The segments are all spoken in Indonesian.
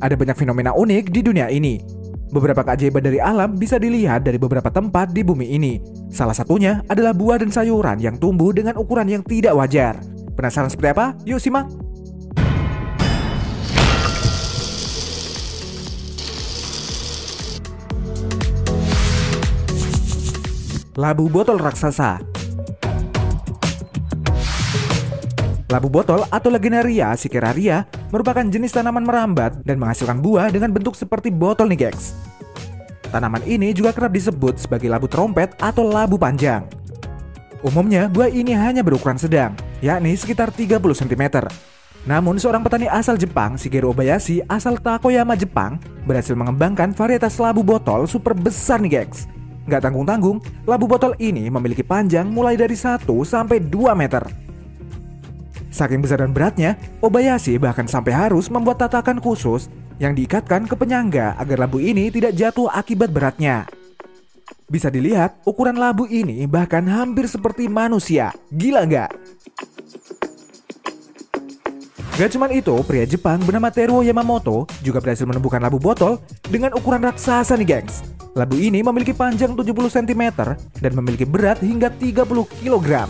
ada banyak fenomena unik di dunia ini. Beberapa keajaiban dari alam bisa dilihat dari beberapa tempat di bumi ini. Salah satunya adalah buah dan sayuran yang tumbuh dengan ukuran yang tidak wajar. Penasaran seperti apa? Yuk simak! Labu botol raksasa Labu botol atau Lagenaria sikeraria merupakan jenis tanaman merambat dan menghasilkan buah dengan bentuk seperti botol nih guys. Tanaman ini juga kerap disebut sebagai labu trompet atau labu panjang. Umumnya buah ini hanya berukuran sedang, yakni sekitar 30 cm. Namun seorang petani asal Jepang, Shigeru Obayashi asal Takoyama, Jepang, berhasil mengembangkan varietas labu botol super besar nih guys. Nggak tanggung-tanggung, labu botol ini memiliki panjang mulai dari 1 sampai 2 meter. Saking besar dan beratnya, Obayashi bahkan sampai harus membuat tatakan khusus yang diikatkan ke penyangga agar labu ini tidak jatuh akibat beratnya. Bisa dilihat, ukuran labu ini bahkan hampir seperti manusia. Gila nggak? Gak cuma itu, pria Jepang bernama Teruo Yamamoto juga berhasil menemukan labu botol dengan ukuran raksasa nih gengs. Labu ini memiliki panjang 70 cm dan memiliki berat hingga 30 kg.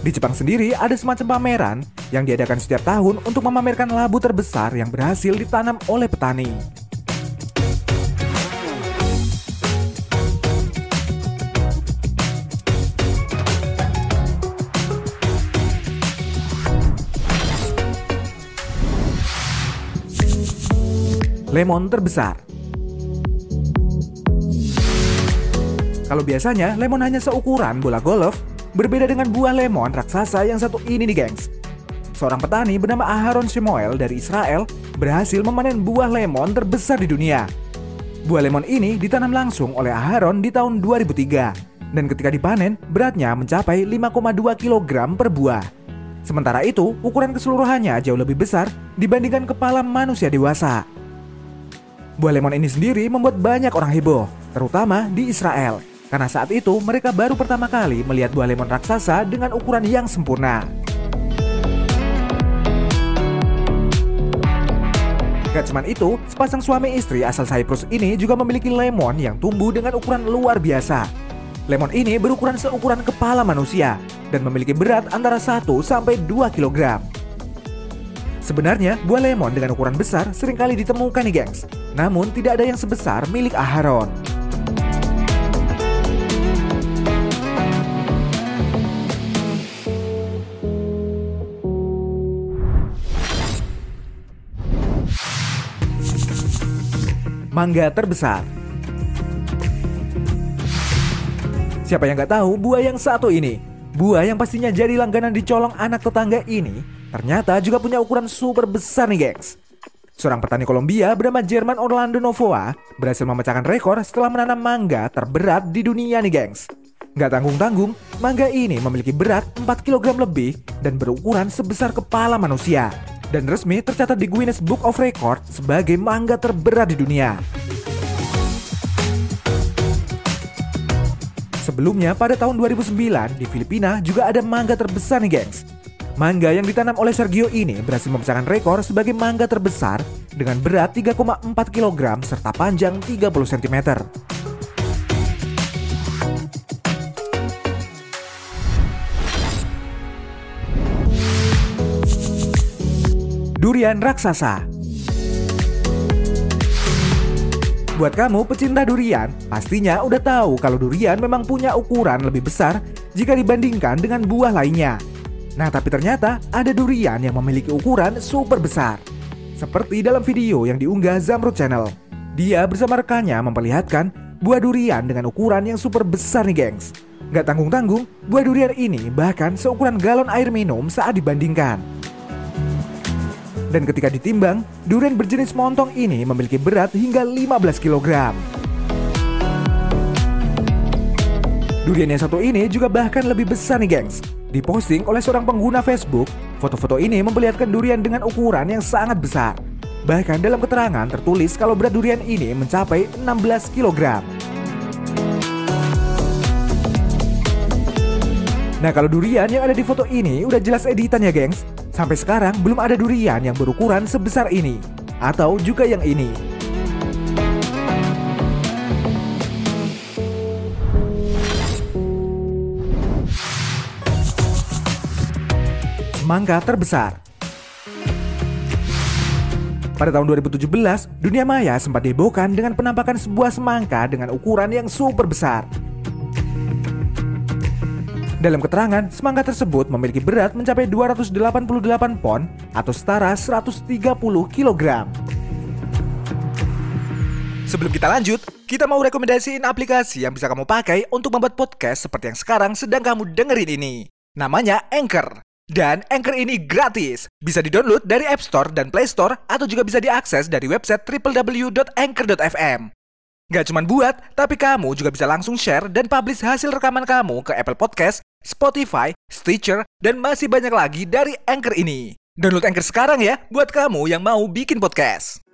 Di Jepang sendiri ada semacam pameran yang diadakan setiap tahun untuk memamerkan labu terbesar yang berhasil ditanam oleh petani. Lemon terbesar Kalau biasanya lemon hanya seukuran bola golf, berbeda dengan buah lemon raksasa yang satu ini nih gengs. Seorang petani bernama Aharon Shemuel dari Israel berhasil memanen buah lemon terbesar di dunia. Buah lemon ini ditanam langsung oleh Aharon di tahun 2003 dan ketika dipanen beratnya mencapai 5,2 kg per buah. Sementara itu, ukuran keseluruhannya jauh lebih besar dibandingkan kepala manusia dewasa. Buah lemon ini sendiri membuat banyak orang heboh, terutama di Israel. Karena saat itu mereka baru pertama kali melihat buah lemon raksasa dengan ukuran yang sempurna. Gak cuman itu, sepasang suami istri asal Cyprus ini juga memiliki lemon yang tumbuh dengan ukuran luar biasa. Lemon ini berukuran seukuran kepala manusia dan memiliki berat antara 1 sampai 2 kg. Sebenarnya, buah lemon dengan ukuran besar sering kali ditemukan nih gengs. Namun tidak ada yang sebesar milik Aharon. Mangga terbesar. Siapa yang nggak tahu buah yang satu ini? Buah yang pastinya jadi langganan di colong anak tetangga ini ternyata juga punya ukuran super besar nih gengs. Seorang petani Kolombia bernama Jerman Orlando Novoa berhasil memecahkan rekor setelah menanam mangga terberat di dunia nih gengs. Nggak tanggung-tanggung, mangga ini memiliki berat 4 kg lebih dan berukuran sebesar kepala manusia dan resmi tercatat di Guinness Book of Record sebagai mangga terberat di dunia. Sebelumnya pada tahun 2009 di Filipina juga ada mangga terbesar nih gengs. Mangga yang ditanam oleh Sergio ini berhasil memecahkan rekor sebagai mangga terbesar dengan berat 3,4 kg serta panjang 30 cm. Durian raksasa. Buat kamu pecinta durian, pastinya udah tahu kalau durian memang punya ukuran lebih besar jika dibandingkan dengan buah lainnya. Nah, tapi ternyata ada durian yang memiliki ukuran super besar. Seperti dalam video yang diunggah Zamrud Channel. Dia bersama rekannya memperlihatkan buah durian dengan ukuran yang super besar nih gengs. Gak tanggung-tanggung, buah durian ini bahkan seukuran galon air minum saat dibandingkan. Dan ketika ditimbang, durian berjenis montong ini memiliki berat hingga 15 kg. Durian yang satu ini juga bahkan lebih besar nih gengs. Diposting oleh seorang pengguna Facebook, foto-foto ini memperlihatkan durian dengan ukuran yang sangat besar. Bahkan dalam keterangan tertulis kalau berat durian ini mencapai 16 kg. Nah kalau durian yang ada di foto ini udah jelas editan ya gengs. Sampai sekarang belum ada durian yang berukuran sebesar ini. Atau juga yang ini. Semangka terbesar pada tahun 2017, dunia maya sempat dihebohkan dengan penampakan sebuah semangka dengan ukuran yang super besar. Dalam keterangan, semangka tersebut memiliki berat mencapai 288 pon atau setara 130 kg. Sebelum kita lanjut, kita mau rekomendasiin aplikasi yang bisa kamu pakai untuk membuat podcast seperti yang sekarang sedang kamu dengerin ini. Namanya Anchor. Dan Anchor ini gratis. Bisa di-download dari App Store dan Play Store atau juga bisa diakses dari website www.anchor.fm. Gak cuma buat, tapi kamu juga bisa langsung share dan publish hasil rekaman kamu ke Apple Podcast, Spotify, Stitcher, dan masih banyak lagi dari Anchor ini. Download Anchor sekarang ya, buat kamu yang mau bikin podcast.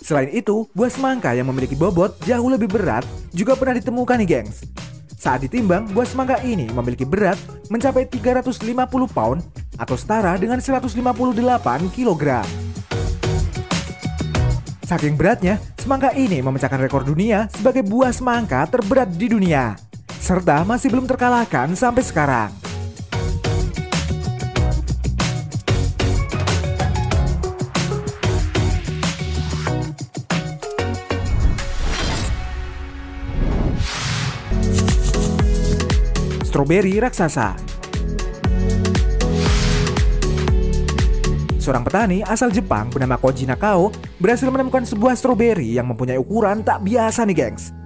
Selain itu, buah semangka yang memiliki bobot jauh lebih berat juga pernah ditemukan nih gengs. Saat ditimbang, buah semangka ini memiliki berat mencapai 350 pound atau setara dengan 158 kg. Saking beratnya, semangka ini memecahkan rekor dunia sebagai buah semangka terberat di dunia serta masih belum terkalahkan sampai sekarang. Stroberi raksasa Seorang petani asal Jepang bernama Koji Nakao berhasil menemukan sebuah stroberi yang mempunyai ukuran tak biasa nih gengs.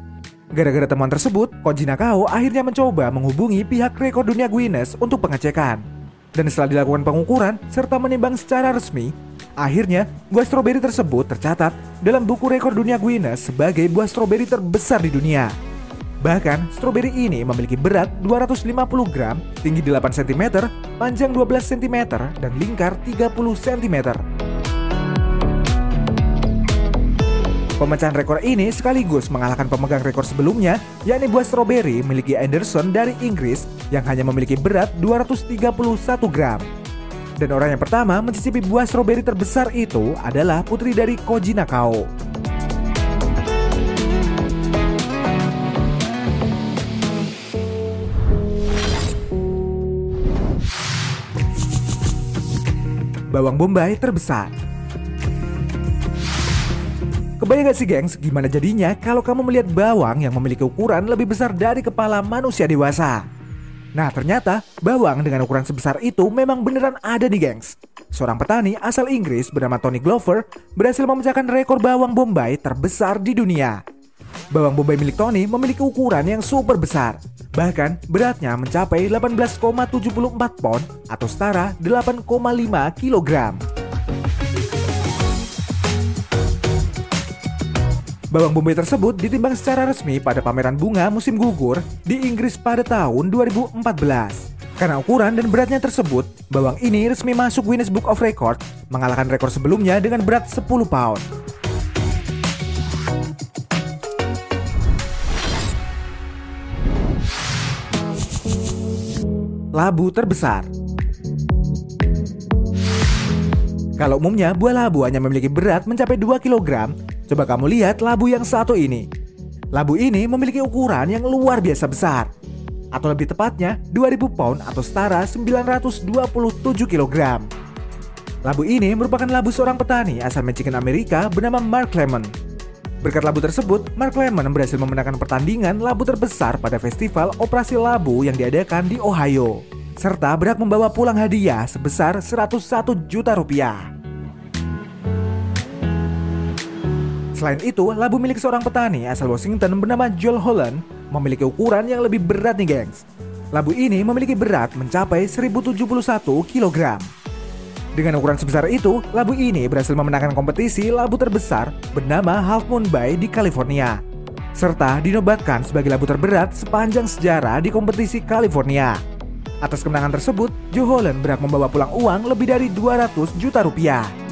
Gara-gara temuan tersebut, Koji Nakao akhirnya mencoba menghubungi pihak rekor dunia Guinness untuk pengecekan. Dan setelah dilakukan pengukuran serta menimbang secara resmi, akhirnya buah stroberi tersebut tercatat dalam buku rekor dunia Guinness sebagai buah stroberi terbesar di dunia. Bahkan, stroberi ini memiliki berat 250 gram, tinggi 8 cm, panjang 12 cm, dan lingkar 30 cm. Pemecahan rekor ini sekaligus mengalahkan pemegang rekor sebelumnya, yakni buah stroberi miliki Anderson dari Inggris yang hanya memiliki berat 231 gram. Dan orang yang pertama mencicipi buah stroberi terbesar itu adalah putri dari Koji Nakao. Bawang bombay terbesar Kebayang gak sih gengs gimana jadinya kalau kamu melihat bawang yang memiliki ukuran lebih besar dari kepala manusia dewasa? Nah ternyata bawang dengan ukuran sebesar itu memang beneran ada nih gengs. Seorang petani asal Inggris bernama Tony Glover berhasil memecahkan rekor bawang bombay terbesar di dunia. Bawang bombay milik Tony memiliki ukuran yang super besar. Bahkan beratnya mencapai 18,74 pon atau setara 8,5 kilogram. Bawang bombay tersebut ditimbang secara resmi pada pameran bunga musim gugur di Inggris pada tahun 2014. Karena ukuran dan beratnya tersebut, bawang ini resmi masuk Guinness Book of Record, mengalahkan rekor sebelumnya dengan berat 10 pound. Labu terbesar Kalau umumnya buah labu hanya memiliki berat mencapai 2 kg, Coba kamu lihat labu yang satu ini. Labu ini memiliki ukuran yang luar biasa besar. Atau lebih tepatnya 2000 pound atau setara 927 kg. Labu ini merupakan labu seorang petani asal Michigan Amerika bernama Mark Lemon. Berkat labu tersebut, Mark Lemon berhasil memenangkan pertandingan labu terbesar pada festival operasi labu yang diadakan di Ohio. Serta berhak membawa pulang hadiah sebesar 101 juta rupiah. Selain itu, labu milik seorang petani asal Washington bernama Joel Holland memiliki ukuran yang lebih berat nih gengs. Labu ini memiliki berat mencapai 1071 kg. Dengan ukuran sebesar itu, labu ini berhasil memenangkan kompetisi labu terbesar bernama Half Moon Bay di California. Serta dinobatkan sebagai labu terberat sepanjang sejarah di kompetisi California. Atas kemenangan tersebut, Joe Holland berhak membawa pulang uang lebih dari 200 juta rupiah.